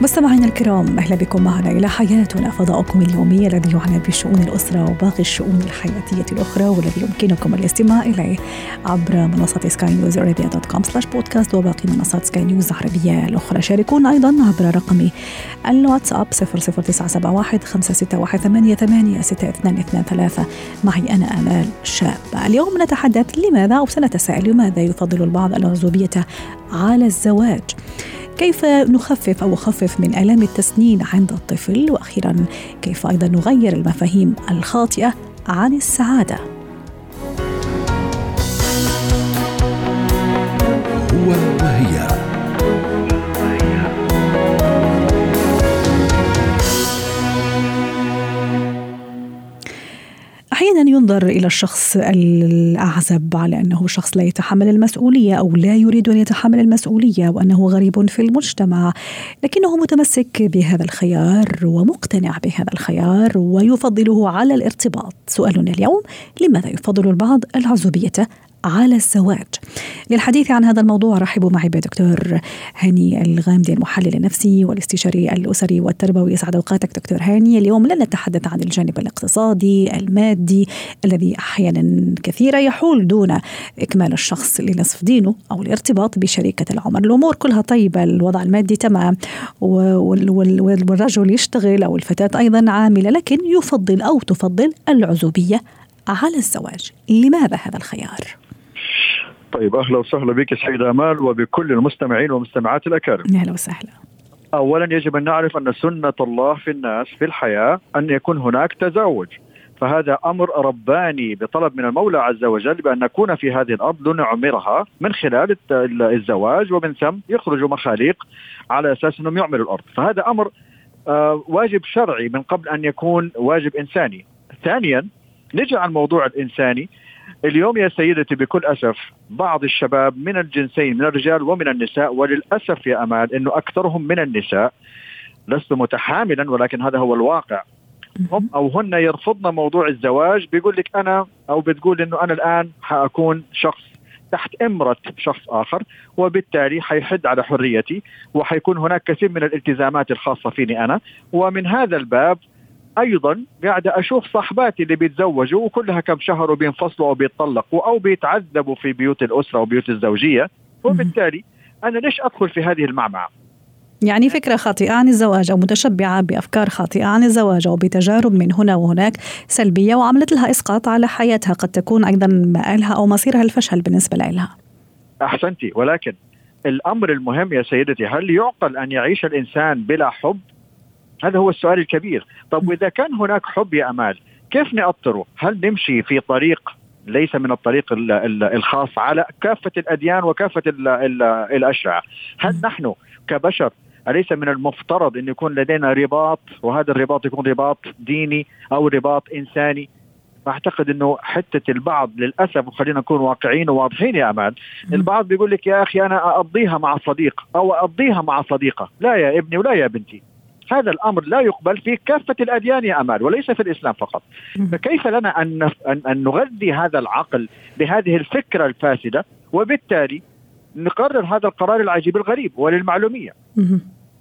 مستمعينا الكرام أهلا بكم معنا إلى حياتنا فضاؤكم اليومي الذي يعنى بشؤون الأسرة وباقي الشؤون الحياتية الأخرى والذي يمكنكم الاستماع إليه عبر منصة سكاي نيوز عربية dot com slash podcast وباقي منصات سكاي نيوز العربية الأخرى. شاركونا أيضا عبر رقم الواتساب 00971 561 6223 معي أنا آمال شاب. اليوم نتحدث لماذا أو سنتساءل لماذا يفضل البعض العزوبيه على الزواج؟ كيف نخفف أو نخفف من آلام التسنين عند الطفل؟ وأخيرا كيف أيضا نغير المفاهيم الخاطئة عن السعادة؟ هو وهي. أحيانا ينظر إلى الشخص الأعزب على أنه شخص لا يتحمل المسؤولية أو لا يريد أن يتحمل المسؤولية وأنه غريب في المجتمع لكنه متمسك بهذا الخيار ومقتنع بهذا الخيار ويفضله على الارتباط. سؤالنا اليوم لماذا يفضل البعض العزوبية على الزواج. للحديث عن هذا الموضوع رحبوا معي بدكتور هاني الغامدي المحلل النفسي والاستشاري الأسري والتربوي. يسعد أوقاتك دكتور هاني. اليوم لن نتحدث عن الجانب الاقتصادي المادي الذي أحيانا كثيرة يحول دون إكمال الشخص لنصف دينه أو الارتباط بشريكة العمر الأمور كلها طيبة الوضع المادي تمام والرجل يشتغل أو الفتاة أيضا عاملة لكن يفضل أو تفضل العزوبية على الزواج. لماذا هذا الخيار؟ طيب أهلا وسهلا بك سيدة آمال وبكل المستمعين والمستمعات الأكارم. أهلا وسهلا. اولا يجب أن نعرف أن سنة الله في الناس في الحياة أن يكون هناك تزاوج. فهذا أمر رباني بطلب من المولى عز وجل بأن نكون في هذه الأرض لنعمرها من خلال الزواج ومن ثم يخرج مخاليق على أساس أنهم يعمروا الأرض، فهذا أمر آه واجب شرعي من قبل أن يكون واجب إنساني. ثانيا نجي على الموضوع الإنساني اليوم يا سيدتي بكل أسف بعض الشباب من الجنسين من الرجال ومن النساء وللأسف يا امال إنه أكثرهم من النساء لست متحاملا ولكن هذا هو الواقع. هم أو هن يرفضن موضوع الزواج بيقول لك أنا أو بتقول إنه أنا الآن حأكون شخص تحت إمرة شخص آخر وبالتالي حيحد على حريتي وحيكون هناك كثير من الالتزامات الخاصة فيني أنا. ومن هذا الباب أيضا قاعدة أشوف صاحباتي اللي بيتزوجوا وكلها كم شهر وبينفصلوا أو بيتطلقوا أو بيتعذبوا في بيوت الأسرة وبيوت الزوجية. وبالتالي أنا ليش أدخل في هذه المعمعة؟ يعني فكرة خاطئة عن الزواج أو متشبعة بأفكار خاطئة عن الزواج أو بتجارب من هنا وهناك سلبية وعملت لها إسقاط على حياتها. قد تكون أيضا مآلها أو مصيرها الفشل بالنسبة لها أحسنتي ولكن الأمر المهم يا سيدتي هل يعقل أن يعيش الإنسان بلا حب؟ هذا هو السؤال الكبير. طب وإذا كان هناك حب يا أمال كيف نأطره؟ هل نمشي في طريق ليس من الطريق ال ال الخاص على كافة الأديان وكافة ال ال الأشرعة؟ هل نحن كبشر أليس من المفترض أن يكون لدينا رباط وهذا الرباط يكون رباط ديني أو رباط إنساني؟ أعتقد أنه حتة البعض للأسف وخلينا نكون واقعيين وواضحين يا أمان البعض بيقول لك يا أخي أنا أقضيها مع صديق أو أقضيها مع صديقة. لا يا ابني ولا يا بنتي. هذا الأمر لا يقبل في كافة الأديان يا أمال وليس في الإسلام فقط فكيف لنا أن ان نغذي هذا العقل بهذه الفكرة الفاسدة وبالتالي نقرر هذا القرار العجيب الغريب وللمعلومية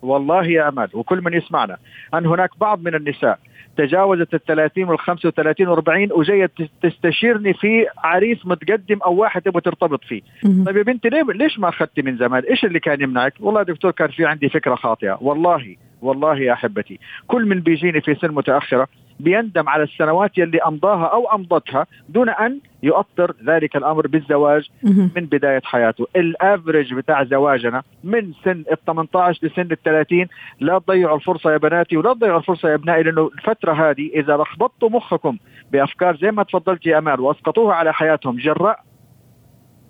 والله يا أمال وكل من يسمعنا أن هناك بعض من النساء تجاوزت ال 30 وال 35 وال 40 وجاية تستشيرني في عريس متقدم أو واحد تبغى ترتبط فيه. طيب يا بنتي ليه ليش ما أخذتي من زمان؟ إيش اللي كان يمنعك؟ والله دكتور كان في عندي فكرة خاطئة، والله والله يا أحبتي كل من بيجيني في سن متأخرة بيندم على السنوات يلي أمضاها أو أمضتها دون أن يؤطر ذلك الأمر بالزواج من بداية حياته، الافرج بتاع زواجنا من سن ال 18 لسن ال 30 لا تضيعوا الفرصة يا بناتي ولا تضيعوا الفرصة يا أبنائي لأنه الفترة هذه إذا لخبطتوا مخكم بأفكار زي ما تفضلت يا أمال وأسقطوها على حياتهم جراء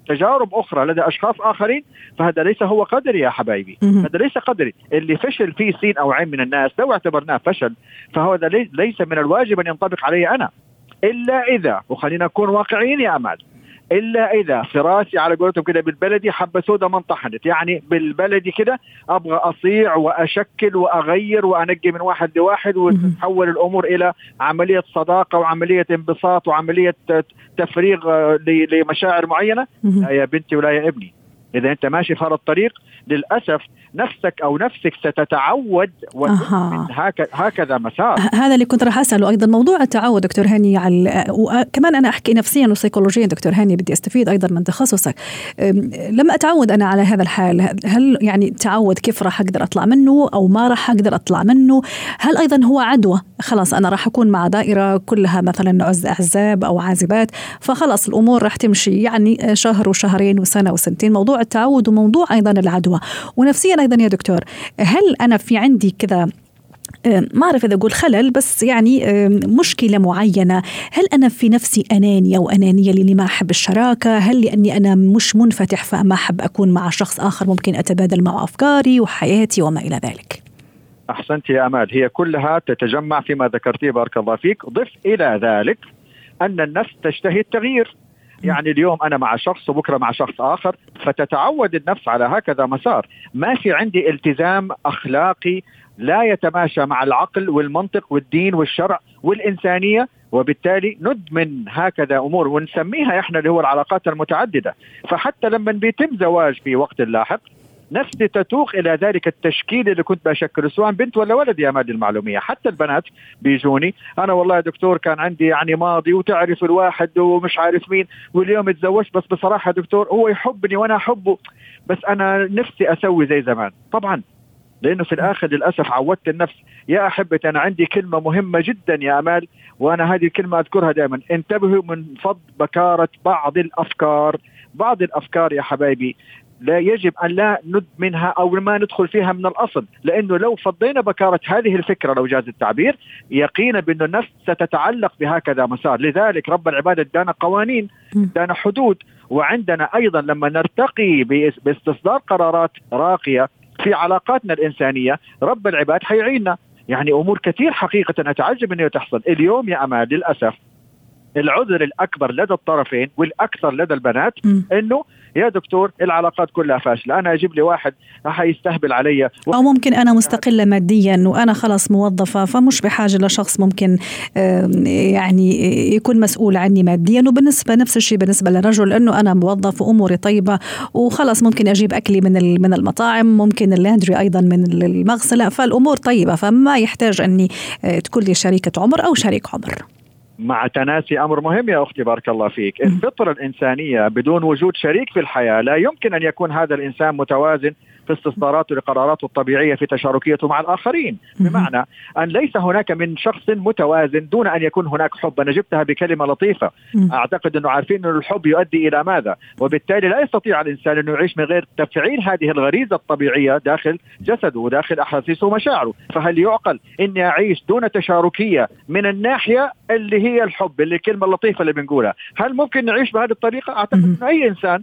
تجارب أخرى لدى أشخاص آخرين فهذا ليس هو قدري يا حبايبي. هذا ليس قدري. اللي فشل فيه سين أو عين من الناس لو اعتبرناه فشل فهذا ليس من الواجب أن ينطبق علي أنا. إلا إذا وخلينا نكون واقعيين يا أمال إلا إذا في راسي على قولتهم كده بالبلدي حبة سوداء ما انطحنت. يعني بالبلدي كده أبغى أصيع وأشكل وأغير وأنقي من واحد لواحد وتتحول الأمور إلى عملية صداقة وعملية انبساط وعملية تفريغ آه، لمشاعر معينة. لا يا بنتي ولا يا ابني. إذا أنت ماشي في هذا الطريق للأسف نفسك أو نفسك ستتعود أه. هكذا مسار. هذا اللي كنت راح أسأله. أيضا موضوع التعود دكتور هاني على وكمان أنا أحكي نفسيا وسيكولوجيا دكتور هاني بدي أستفيد أيضا من تخصصك. لما أتعود أنا على هذا الحال. هل يعني تعود كيف راح أقدر أطلع منه أو ما راح أقدر أطلع منه؟ هل أيضا هو عدوى؟ خلاص أنا راح أكون مع دائرة كلها مثلا عز أحزاب أو عازبات فخلاص الأمور راح تمشي. يعني شهر وشهرين وسنة وسنتين. موضوع التعود وموضوع أيضا العدوى. ونفسيا أيضا يا دكتور هل أنا في عندي كذا ما أعرف إذا أقول خلل بس يعني مشكلة معينة؟ هل أنا في نفسي أنانية أو أنانية لأني ما أحب الشراكة؟ هل لأني أنا مش منفتح فما أحب أكون مع شخص آخر ممكن أتبادل معه أفكاري وحياتي وما إلى ذلك؟ أحسنت يا أمال. هي كلها تتجمع فيما ذكرتيه بارك الله فيك. ضف إلى ذلك أن النفس تشتهي التغيير. يعني اليوم أنا مع شخص وبكرة مع شخص آخر فتتعود النفس على هكذا مسار. ما في عندي التزام أخلاقي لا يتماشى مع العقل والمنطق والدين والشرع والإنسانية وبالتالي ندمن هكذا أمور ونسميها إحنا اللي هو العلاقات المتعددة. فحتى لما بيتم زواج في وقت لاحق نفسي تتوق إلى ذلك التشكيل اللي كنت بشكله سواء بنت ولا ولد يا مادي المعلومية؟ حتى البنات بيجوني. أنا والله يا دكتور كان عندي يعني ماضي وتعرف الواحد ومش عارف مين واليوم اتزوجت بس بصراحة دكتور هو يحبني وأنا أحبه. بس أنا نفسي أسوي زي زمان. طبعا. لأنه في الآخر للأسف عودت النفس. يا أحبتي أنا عندي كلمة مهمة جدا يا امال وأنا هذه الكلمة أذكرها دائما. انتبهوا من فض بكارة بعض الأفكار. بعض الأفكار يا حبايبي. لا يجب أن لا ند منها أو ما ندخل فيها من الأصل لأنه لو فضينا بكارة هذه الفكرة لو جاز التعبير يقينا بانه النفس ستتعلق بهكذا مسار. لذلك رب العباد ادانا قوانين ادانا حدود وعندنا أيضا لما نرتقي باستصدار قرارات راقية في علاقاتنا الإنسانية رب العباد حيعيننا. يعني أمور كثير حقيقة أتعجب انه تحصل. اليوم يا أمان للأسف العذر الأكبر لدى الطرفين والأكثر لدى البنات إنه يا دكتور العلاقات كلها فاشلة أنا أجيب لي واحد حيستهبل علي أو ممكن أنا مستقلة ماديا وأنا خلاص موظفة فمش بحاجة لشخص ممكن يعني يكون مسؤول عني ماديا. وبالنسبة نفس الشيء بالنسبة للرجل إنه أنا موظف وأموري طيبة وخلاص ممكن أجيب أكلي من من المطاعم ممكن اللاندري أيضا من المغسلة فالأمور طيبة فما يحتاج أني آه، تكون لي شريكة عمر أو شريك عمر. مع تناسي أمر مهم يا أختي بارك الله فيك، الفطرة الإنسانية بدون وجود شريك في الحياة لا يمكن أن يكون هذا الإنسان متوازن في استصداراته لقراراته الطبيعية في تشاركيته مع الآخرين. بمعنى أن ليس هناك من شخص متوازن دون أن يكون هناك حب أنا جبتها بكلمة لطيفة. أعتقد أنه عارفين انه الحب يؤدي إلى ماذا؟ وبالتالي لا يستطيع الإنسان انه يعيش من غير تفعيل هذه الغريزة الطبيعية داخل جسده وداخل أحاسيسه ومشاعره. فهل يعقل إني أعيش دون تشاركية من الناحية اللي هي الحب اللي الكلمة اللطيفه اللي بنقولها؟ هل ممكن نعيش بهذه الطريقة؟ أعتقد انه أي إنسان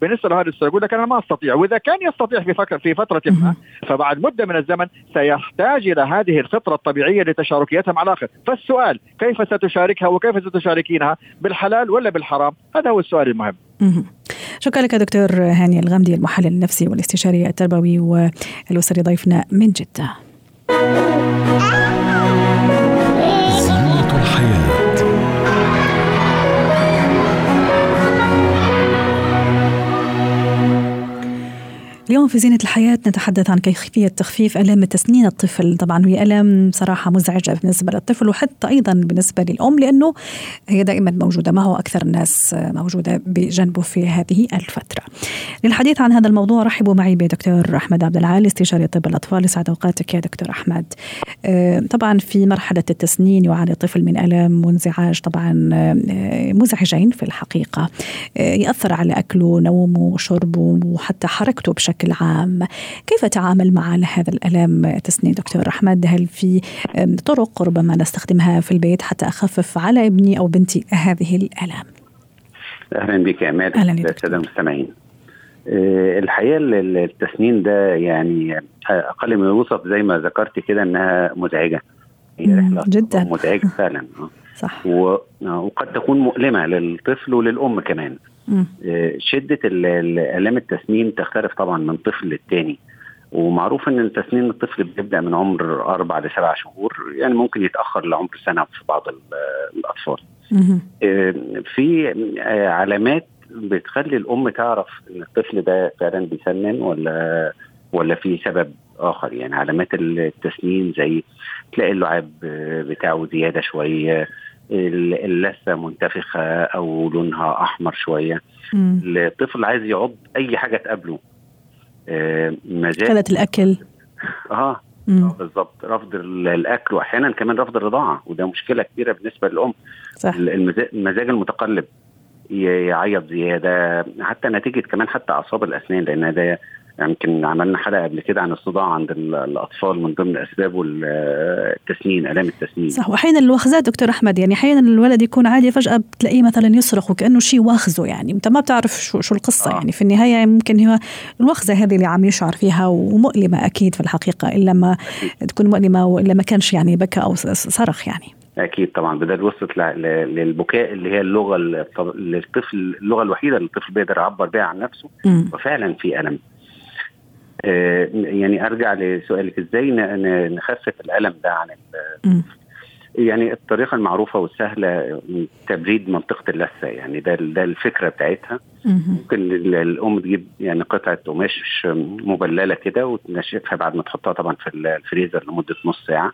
بالنسبة لهذا السؤال يقول لك أنا ما أستطيع وإذا كان يستطيع في فكرة في فترة ما فبعد مدة من الزمن سيحتاج إلى هذه الفطرة الطبيعية لتشاركيتها مع الآخر. فالسؤال كيف ستشاركها وكيف ستشاركينها بالحلال ولا بالحرام؟ هذا هو السؤال المهم. شكرا لك دكتور هاني الغامدي المحلل النفسي والاستشاري التربوي والاسري ضيفنا من جدة. اليوم في زينة الحياة نتحدث عن كيفية تخفيف ألم تسنين الطفل. طبعا هي ألم صراحة مزعجة بالنسبة للطفل وحتى أيضا بالنسبة للأم لأنه هي دائما موجودة. ما هو أكثر الناس موجودة بجنبه في هذه الفترة؟ للحديث عن هذا الموضوع رحبوا معي بدكتور أحمد عبد العالي استشاري طب الأطفال. يسعد أوقاتك يا دكتور أحمد. آه، طبعا في مرحلة التسنين يعاني الطفل من ألم وانزعاج طبعا آه، مزعجين في الحقيقة. آه، يأثر على أكله نومه وشربه وحتى حركته بشكل بشكل عام. كيف تعامل مع هذا الألم تسني دكتور أحمد؟ هل في طرق ربما نستخدمها في البيت حتى أخفف على ابني أو بنتي هذه الألم؟ أهلا بك يا عماد أهلا السادة المستمعين آه، الحقيقة التسنين ده يعني أقل من الوصف زي ما ذكرت كده إنها مزعجة. هي رحلة جدا. مزعجة فعلا. صح. وقد تكون مؤلمة للطفل وللأم كمان. م. شدة آلام التسنين تختلف طبعا من طفل للتاني. ومعروف إن تسنين الطفل بيبدأ من عمر أربع لسبع شهور يعني ممكن يتأخر لعمر سنة في بعض الأطفال. في علامات بتخلي الأم تعرف إن الطفل ده فعلا بيسنن ولا ولا في سبب آخر؟ يعني علامات التسنين زي تلاقي اللعاب بتاعه زيادة شوية اللثة منتفخة أو لونها أحمر شوية. الطفل عايز يعض أي حاجة تقابله. آه مزاج. الأكل. آه. آه بالظبط. رفض الأكل واحيانا كمان رفض الرضاعة وده مشكلة كبيرة بالنسبة للأم. صح. المزاج المتقلب يعيط زيادة حتى نتيجة كمان حتى أعصاب الأسنان لأن ده يمكن يعني عملنا حلقة قبل كده عن الصداع عند الأطفال من ضمن اسبابه التسنين آلام التسنين. صح واحيانا الوخزات دكتور أحمد يعني أحيانا الولد يكون عادي فجأة بتلاقيه مثلا يصرخ وكأنه شيء واخزه يعني أنت ما بتعرف شو شو القصة. آه. يعني في النهاية ممكن هو الوخزة هذه اللي عم يشعر فيها ومؤلمة أكيد في الحقيقة إلا ما تكون مؤلمة وإلا ما كانش يعني بكى أو صرخ يعني. أكيد طبعا. بدل وصلت للبكاء اللي هي اللغة للطفل اللغة الوحيدة اللي الطفل بيقدر يعبر بها عن نفسه. م. وفعلا في ألم. يعني أرجع لسؤالك إزاي نخفف الألم ده عن يعني الطريقة المعروفة والسهلة تبريد منطقة اللثة يعني ده ده الفكرة بتاعتها. ممكن الأم تجيب يعني قطعة قماش مبللة كده وتنشفها بعد ما تحطها طبعا في الفريزر لمدة نص ساعة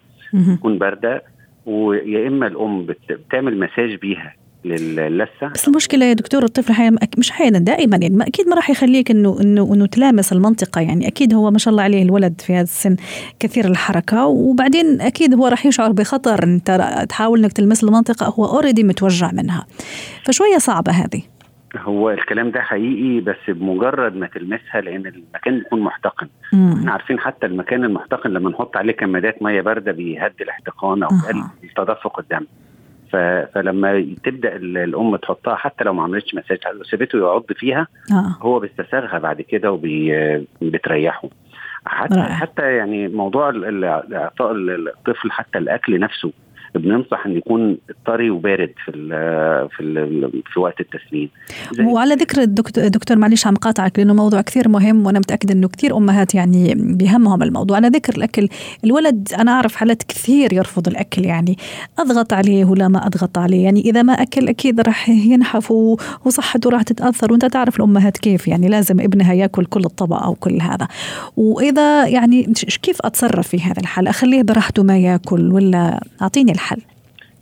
تكون باردة ويا إما الأم بتعمل مساج بيها للثه بس المشكلة يا دكتور الطفل حي... مش أحيانا دائما يعني ما أكيد ما راح يخليك انه انه إنه تلامس المنطقة يعني أكيد هو ما شاء الله عليه الولد في هذا السن كثير الحركة وبعدين أكيد هو راح يشعر بخطر أنت تحاول إنك تلمس المنطقة هو اوريدي متوجع منها. فشوية صعبة هذه. هو الكلام ده حقيقي بس بمجرد ما تلمسها لأن المكان بيكون محتقن. إحنا عارفين حتى المكان المحتقن لما نحط عليه كمادات مية باردة بيهدي الاحتقان أو تدفق الدم. فلما تبدأ الأم تحطها حتى لو ما عملتش مساج سيبته يعض فيها آه. هو بيستساغها بعد كده وبتريحه حتى. حتى يعني موضوع إعطاء الطفل حتى الأكل نفسه بننصح إن يكون طري وبارد في ال في ال في وقت التسمين وعلى ذكر الدكتور, دكتور معلش عم قاطعك لأنه موضوع كثير مهم وأنا متأكدة إنه كثير أمهات يعني بهمهم الموضوع. على ذكر الأكل الولد أنا أعرف حالات كثير يرفض الأكل يعني. أضغط عليه ولا ما أضغط عليه؟ يعني إذا ما أكل أكيد راح ينحف وصحته راح تتأثر. وأنت تعرف الأمهات كيف يعني لازم ابنها يأكل كل الطبق أو كل هذا. وإذا يعني كيف أتصرف في هذا الحال؟ أخليه براحته ما يأكل ولا أعطيني الحل.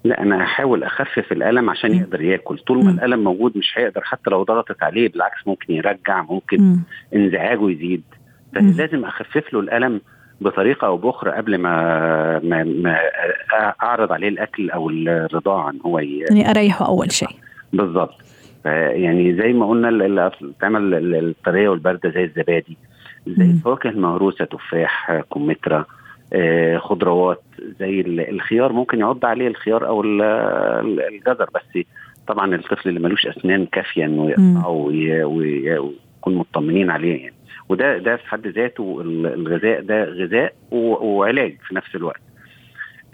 لا أنا هحاول أخفف الألم عشان يقدر ياكل. طول ما الألم موجود مش هيقدر حتى لو ضغطت عليه بالعكس ممكن يرجع ممكن م. انزعاجه يزيد. فلازم أخفف له الألم بطريقة أو بأخرى قبل ما ما, ما أعرض عليه الأكل أو الرضاعة إن هو يعني أريحه أول شيء. بالظبط. يعني زي ما قلنا اللي بتعمل الطرية والبارده زي الزبادي. زي الفواكه المهروسه تفاح كمثرى آه، خضروات زي الخيار ممكن يعض عليه الخيار أو الجزر بس طبعا الطفل اللي ملوش أسنان كافية إنه يقطعه ويكون مطمنين عليه يعني. وده ده في حد ذاته الغذاء ده غذاء وعلاج في نفس الوقت.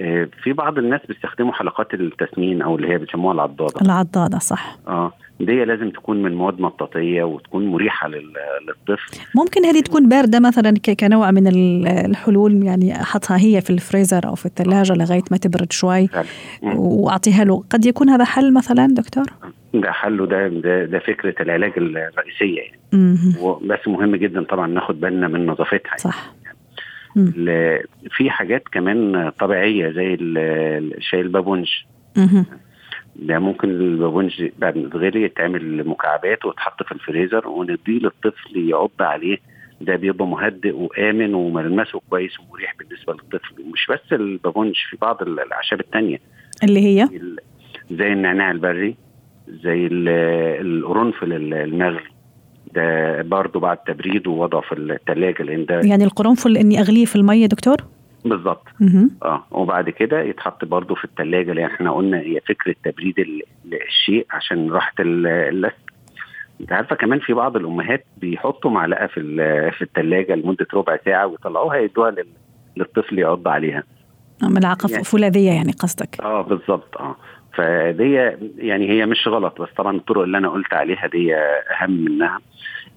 آه، في بعض الناس بيستخدموا حلقات التسمين أو اللي هي بيسموها العضادة. العضادة صح. آه دي لازم تكون من مواد مطاطية وتكون مريحة للطفل. ممكن هذه تكون باردة مثلا كنوع من الحلول يعني أحطها هي في الفريزر أو في الثلاجة لغاية ما تبرد شوي وأعطيها له. قد يكون هذا حل مثلا دكتور؟ ده حله ده ده, ده فكرة العلاج الرئيسية يعني. بس مهم جدا طبعا ناخد بالنا من نظافتها صح. في حاجات كمان طبيعية زي الشاي البابونج. ده ممكن البابونج بعد ما يتغلي يتعمل مكعبات وتحط في الفريزر ونديه للطفل يعض عليه. ده بيبقى مهدئ وآمن وملمسه كويس ومريح بالنسبة للطفل. ومش بس البابونج في بعض الأعشاب الثانية اللي هي؟ زي النعناع البري زي القرنفل المغلي. ده برضه بعد تبريد ووضعه في الثلاجه لأن ده يعني القرنفل إني أغليه في المية دكتور؟ بالظبط. آه وبعد كده يتحط برضه في الثلاجه لأن إحنا قلنا هي فكرة تبريد الشيء عشان راحة اللثه انت عارفة كمان في بعض الأمهات بيحطوا معلقة في في الثلاجه لمدة ربع ساعة ويطلعوها يدوها للطفل يعض عليها. ملعقه يعني فولاذية يعني قصدك. آه بالظبط آه. فدي يعني هي مش غلط بس طبعا الطرق اللي أنا قلت عليها دي أهم منها.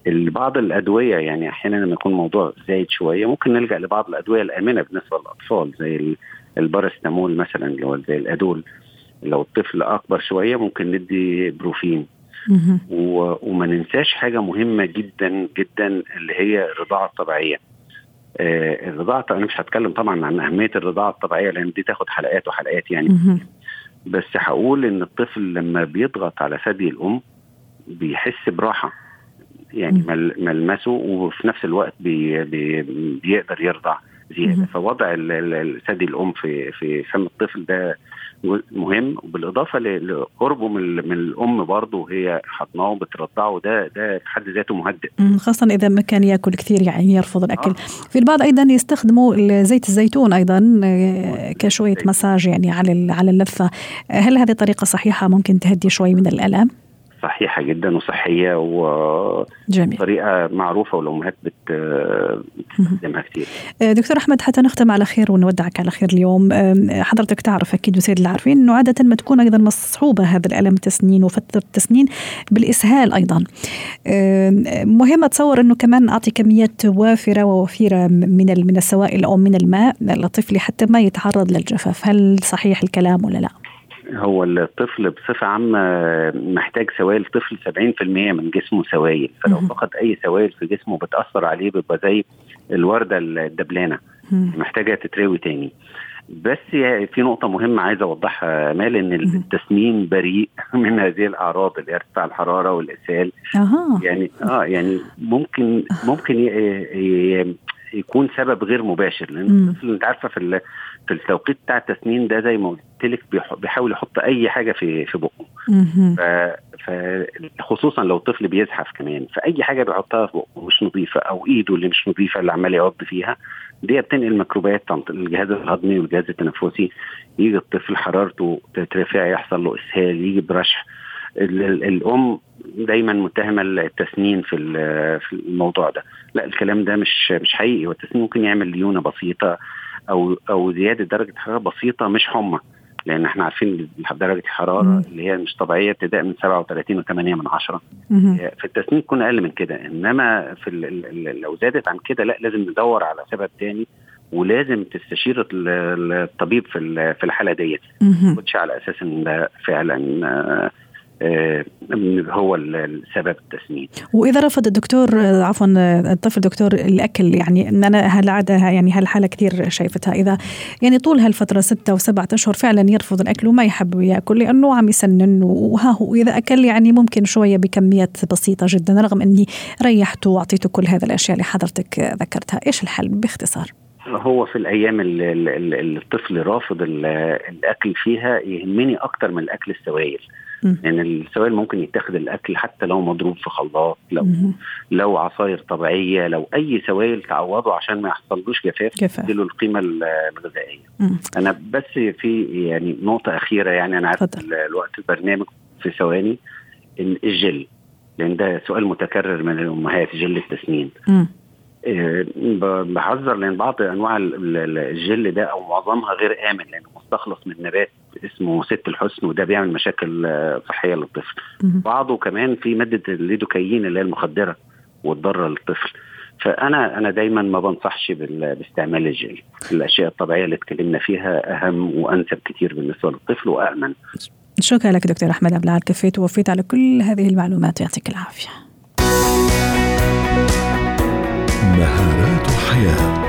بعض الأدوية يعني أحيانا لما يكون الموضوع زايد شوية ممكن نلجأ لبعض الأدوية الآمنة بالنسبة للأطفال زي البارستامول مثلا اللي هو زي الأدول. لو الطفل أكبر شوية ممكن ندي بروفين. وما ننساش حاجة مهمة جدا جدا اللي هي الرضاعة الطبيعية. آه الرضاعة أنا مش هتكلم طبعا عن أهمية الرضاعة الطبيعية لأن دي تاخد حلقات وحلقات يعني. بس هقول إن الطفل لما بيضغط على ثدي الأم بيحس براحة. يعني ملمسه وفي نفس الوقت بي بي بيقدر يرضع زيادة. فوضع ثدي الأم في في فم الطفل ده مهم. وبالإضافة لقربه من من الأم برضه وهي حضناه وبترضعه ده ده في حد ذاته مهدئ. خاصة إذا ما كان يأكل كثير يعني يرفض الأكل. آه. في البعض أيضا يستخدموا زيت الزيتون أيضا آه، كشوية مساج يعني على على اللثه هل هذه طريقة صحيحة ممكن تهدي شوي من الألم؟ صحيحة جدا وصحية وطريقة معروفة والأمهات بتستخدمها كثير. آه، دكتور أحمد حتى نختم على خير ونودعك على خير اليوم حضرتك تعرف أكيد وسيد اللي عارفين إنه عادة ما تكون أيضا مصحوبة هذا الألم التسنين وفترة التسنين بالإسهال أيضا. مهم أتصور إنه كمان أعطي كميات وافرة ووفيره من من السوائل أو من الماء للطفل حتى ما يتعرض للجفاف، هل صحيح الكلام ولا لا؟ هو الطفل بصفة عامة محتاج سوائل طفل 70% من جسمه سوائل فلو فقد أي سوائل في جسمه بتأثر عليه بيبقى زي الوردة الدبلانة محتاجة تتروي تاني. بس في نقطة مهمة عايز أوضحها مال إن التسمين بريء من هذه الأعراض اللي ارتفاع الحرارة والإسهال. أه. يعني آه يعني ممكن ممكن يكون سبب غير مباشر لأن الطفل أنت عارفة في في التوقيت بتاع التسنين ده زي ما قلت لك بيحاول يحط أي حاجة في في بقه. فخصوصا لو الطفل بيزحف كمان فأي حاجة بيحطها في بقه مش نظيفة أو إيده اللي مش نظيفة اللي عمال يعض فيها دي بتنقل ميكروبات عن الجهاز الهضمي والجهاز التنفسي يجي الطفل حرارته ترتفع يحصل له إسهال يجي برشح. الأم دايما متهمة التسنين في في الموضوع ده. لا الكلام ده مش مش حقيقي. والتسنين ممكن يعمل ليونة بسيطة أو أو زيادة درجة حرارة بسيطة مش حمى لأن إحنا عارفين درجة الحراره اللي هي مش طبيعية ابتداء من 37 و8 من عشرة. في التسنين تكون أقل من كده. إنما في لو زادت عن كده لا لازم ندور على سبب تاني ولازم تستشير الطبيب في في الحالة ديت. ما على أساس إن ده فعلا آه، هو السبب التسمين وإذا رفض الدكتور عفوا الطفل دكتور الأكل يعني إن أنا هالعاده يعني هالحاله كثير شايفتها؟ إذا يعني طول هالفترة ستة وسبعة أشهر فعلا يرفض الأكل وما يحب يأكل لأنه عم يسنن وها هو إذا أكل يعني ممكن شوية بكميات بسيطة جدا رغم إني ريحته واعطيته كل هذه الأشياء اللي حضرتك ذكرتها. إيش الحل؟ باختصار. هو في الأيام اللي الطفل رافض الأكل فيها يهمني أكتر من الأكل السوائل يعني السوائل ممكن يتاخد الأكل حتى لو مضروب في خلاط لو مم. لو عصاير طبيعية لو أي سوائل تعوضه عشان ما يحصلوش جفاف تديله القيمة الغذائية مم. أنا بس في يعني نقطة أخيرة يعني أنا عارف الوقت البرنامج في ثواني الجل لأن ده سؤال متكرر من الأمهات جل التسنين مم. آه، بحذر لأن بعض أنواع الجل ده أو معظمها غير آمن لأنه مستخلص من نبات اسمه ست الحسن وده بيعمل مشاكل آه، صحية للطفل. بعضه كمان في مادة الليدوكايين اللي هي المخدرة وتضر للطفل. فأنا أنا دايما ما بنصحش باستعمال الجل الأشياء الطبيعية اللي اتكلمنا فيها أهم وأنسب كتير بالنسبة للطفل وآمن شكرا لك دكتور أحمد عبد العال كفيت ووفيت على كل هذه المعلومات يعطيك العافية مهارات حياة.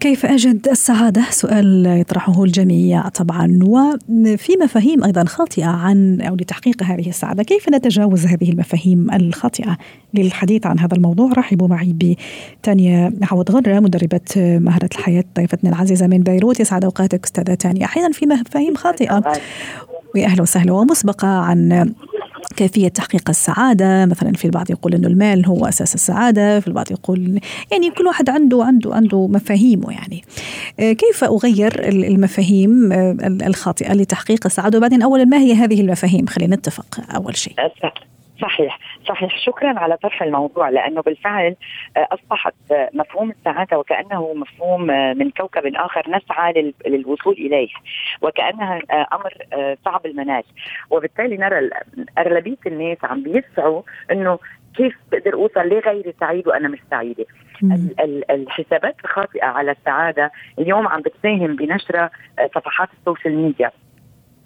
كيف أجد السعادة؟ سؤال يطرحه الجميع طبعا. وفي مفاهيم أيضا خاطئة عن أو لتحقيق هذه السعادة. كيف نتجاوز هذه المفاهيم الخاطئة؟ للحديث عن هذا الموضوع؟ رحبوا معي بتانيا عوض غرة مدربة مهارة الحياة ضيفتنا العزيزة من بيروت. يسعد أوقاتك أستاذة تانيا. أحيانا في مفاهيم خاطئة. ويا أهلا وسهلا ومسبقة عن كيفية تحقيق السعادة. مثلا في البعض يقول أنه المال هو أساس السعادة في البعض يقول يعني كل واحد عنده عنده عنده مفاهيمه يعني. آه، كيف أغير المفاهيم آه، الخاطئة لتحقيق السعادة؟ وبعدين أولا ما هي هذه المفاهيم؟ خلينا نتفق أول شيء. صحيح. صحيح. شكرا على طرح الموضوع لأنه بالفعل آه، أصبحت آه، مفهوم السعادة وكأنه مفهوم آه، من كوكب آخر نسعى للوصول إليه وكأنها أمر صعب المنال. وبالتالي نرى أغلبية الناس عم بيسعوا إنه كيف بقدر أوصل لغيري سعيد وأنا مش سعيدة. الحسابات الخاطئة على السعادة اليوم عم بتساهم بنشر صفحات ال social media.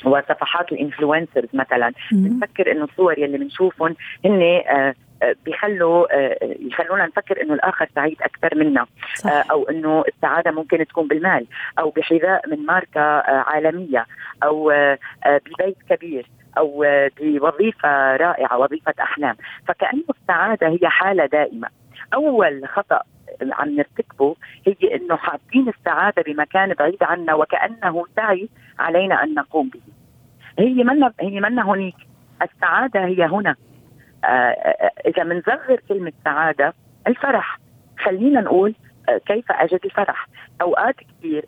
وصفحات ال influencers مثلا. بنفكر إنه الصور يلي بنشوفهم هن آه، آه، بيخلوا آه، يخلونا نفكر إنه الآخر سعيد أكثر منا. صح. أو إنه السعادة ممكن تكون بالمال أو بحذاء من ماركة عالمية أو ببيت كبير أو بوظيفة رائعة وظيفة أحلام. فكأنه السعادة هي حالة دائمة. أول خطأ عم نرتكبه هي إنه حاطين السعادة بمكان بعيد عنا وكأنه سعي علينا أن نقوم به. هي منا هي منا هنيك، السعادة هي هنا. آه, آه، إذا بنصغر كلمة سعادة الفرح خلينا نقول آه، كيف أجد الفرح؟ أوقات كثير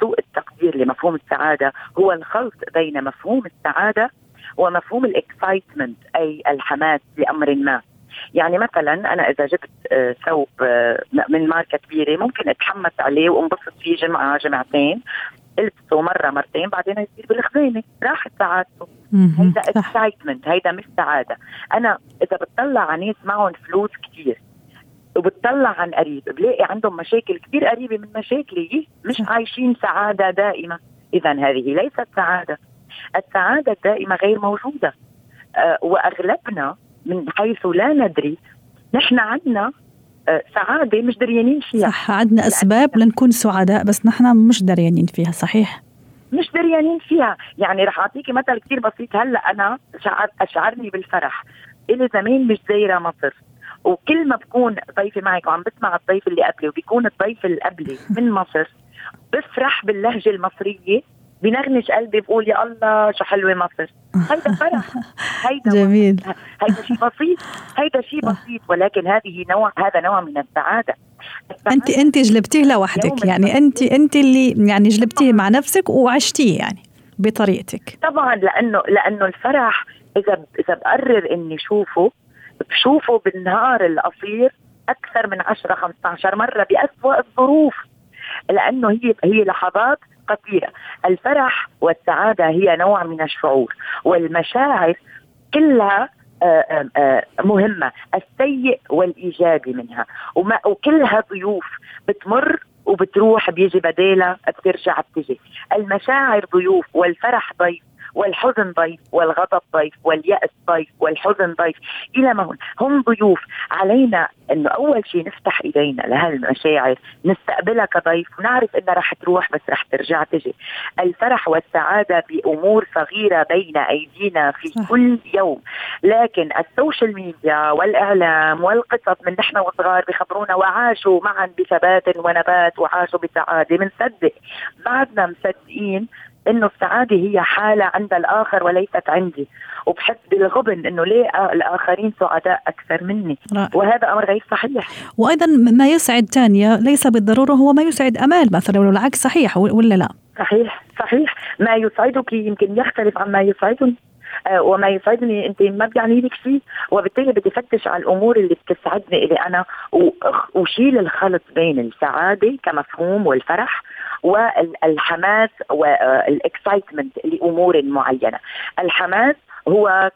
سوء التقدير لمفهوم السعادة هو الخلط بين مفهوم السعادة ومفهوم ال excitement أي الحماس لأمر ما. يعني مثلا أنا إذا جبت آه، ثوب آه، من ماركة كبيرة ممكن أتحمس عليه وانبسط فيه جمعه جمعتين. ألبسه مرة مرتين بعدين يصير بالخزانة. راحت سعادته هيدا excitement هيدا مش سعادة. أنا إذا بتطلع على ناس معهم فلوس كثير وبتطلع عن قريب بلاقي عندهم مشاكل كثير قريبة من مشاكلي مش عايشين سعادة دائمة. اذا هذه ليست سعادة. السعادة الدائمة غير موجودة. أه وأغلبنا من حيث لا ندري. نحن عندنا آه، سعادة مش دريانين فيها. صح عندنا أسباب لنكون سعداء بس نحن مش دريانين فيها صحيح؟ مش دريانين فيها. يعني رح أعطيكي مثل كثير بسيط. هلأ أنا شعر أشعرني بالفرح. إلي زمان مش زايرة مصر. وكل ما بكون ضيفي معك وعم بسمع الضيف اللي قبلي وبيكون الضيف اللي قبلي من مصر بفرح باللهجة المصرية بنغنش قلبي بقول يا الله شو حلوة مصر هيدا فرح. هيدا جميل. هيدا شيء بسيط. هيدا شيء بسيط. ولكن هذه نوع هذا نوع من السعادة. انت انت جلبتيه لوحدك. يعني انت انت اللي يعني جلبتيه مع نفسك وعشتيه يعني بطريقتك. طبعا لأنه لأنه الفرح إذا إذا بقرر إني شوفه بشوفه بالنهار القصير أكثر من 10 15 مرة باسوء الظروف. لأنه هي هي لحظات قصيرة الفرح والسعادة هي نوع من الشعور والمشاعر كلها آه، آه، آه، مهمة السيء والإيجابي منها. وما وكلها ضيوف بتمر وبتروح بيجي بدالها بترجع بتجي. المشاعر ضيوف والفرح ضيف. والحزن ضيف والغضب ضيف واليأس ضيف والحزن ضيف. إلى ما هون هم ضيوف. علينا أنه أول شيء نفتح إيدينا لهالمشاعر نستقبلها كضيف ونعرف أنها رح تروح بس رح ترجع تجي. الفرح والسعادة بأمور صغيرة بين أيدينا في كل يوم. لكن ال social media والإعلام والقصص من نحن وصغار بخبرونا وعاشوا معا بثبات ونبات وعاشوا بسعادة. بنصدق بعدنا مصدقين إنه السعادة هي حالة عند الآخر وليست عندي. وبحس بالغبن إنه ليه الآخرين سعداء أكثر مني. رأي. وهذا أمر غير صحيح. وأيضا ما يسعد تانيا ليس بالضرورة هو ما يسعد أمال مثلا والعكس صحيح ولا لا؟ صحيح صحيح. ما يسعدك يمكن يختلف عما يسعدني. آه، وما يسعدني أنت ما بيعني لك شيء وبالتالي بدي افتش على الأمور اللي بتسعدني إلي أنا وشيل الخلط بين السعادة كمفهوم والفرح والحماس والإكسايتمنت لأمور معينة. الحماس هو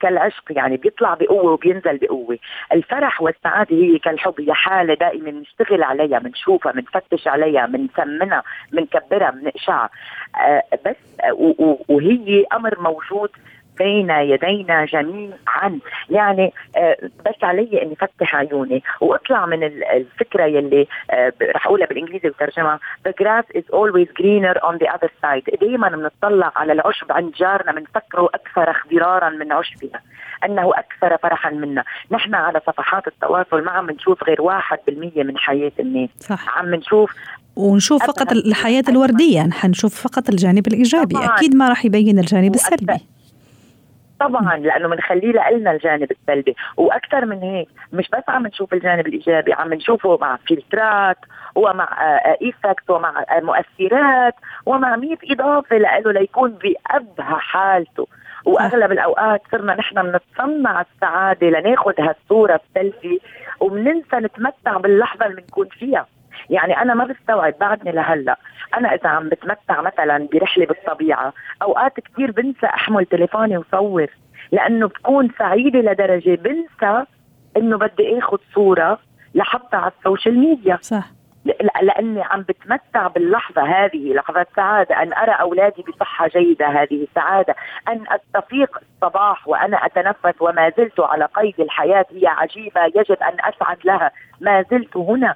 كالعشق يعني بيطلع بقوة وبينزل بقوة. الفرح والسعادة هي كالحب. هي حالة دائما بنشتغل عليها بنشوفها بنفتش عليها بنسمنها بنكبرها بنقشعها آه، بس وهي أمر موجود بين يدينا جميعا. يعني آه، بس علي إني فتح عيوني وأطلع من الفكرة يلي آه، رح أقولها بالإنجليزي وترجمها the grass is always greener on the other side. دائما بنطلع على العشب عند جارنا بنفكره أكثر اخضرارا من عشبنا. أنه أكثر فرحا منا. نحن على صفحات التواصل ما عم نشوف غير واحد بالمية من حياة الناس. صح. عم نشوف ونشوف فقط الحياة الوردية. نحن نشوف فقط الجانب الإيجابي. طبعاً. أكيد ما راح يبين الجانب السلبي. طبعا لأنه بنخليه لنا الجانب السلبي. وأكثر من هيك مش بس عم نشوف الجانب الإيجابي عم نشوفه مع فلترات ومع effect ومع مؤثرات ومع 100 إضافة له ليكون بأبهى حالته. وأغلب الأوقات صرنا نحن بنتصنع السعادة لناخذ هالصورة السيلفي وبننسى نتمتع باللحظة اللي بنكون فيها. يعني أنا ما بستوعب بعدني لهلأ. أنا إذا عم بتمتع مثلا برحلة بالطبيعة أوقات كثير بنسى أحمل تليفوني وصور لأنه بكون سعيدة لدرجة بنسى إنه بدي آخذ صورة لحطها على ال social media. صح. لأني عم بتمتع باللحظة هذه لحظة سعادة. أن أرى أولادي بصحة جيدة هذه سعادة. أن أستفيق الصباح وأنا أتنفس وما زلت على قيد الحياة. هي عجيبة يجب أن أسعد لها. ما زلت هنا.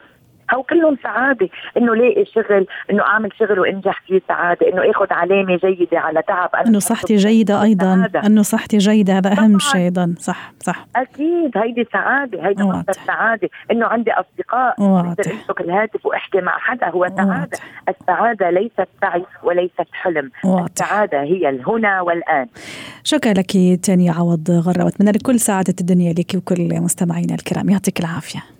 هو كلهم سعادة. إنه لاقي شغل إنه أعمل شغل وأنجح فيه سعادة إنه اخذ علامة جيدة على تعب. إنه صحتي جيدة أيضا. إنه صحتي جيدة هذا أهم شيء أيضا. صح صح. أكيد هيدي سعادة هيدي مصدر سعادة. إنه عندي أصدقاء بقدر أمسك الهاتف وأحكي مع حدا هو سعادة. واضح. السعادة ليست سعي وليست حلم. واضح. السعادة هي الهنا والآن. شكرا لك تاني عوض غرة. وأتمنى لك كل سعادة الدنيا لك وكل مستمعينا الكرام. يعطيك العافية.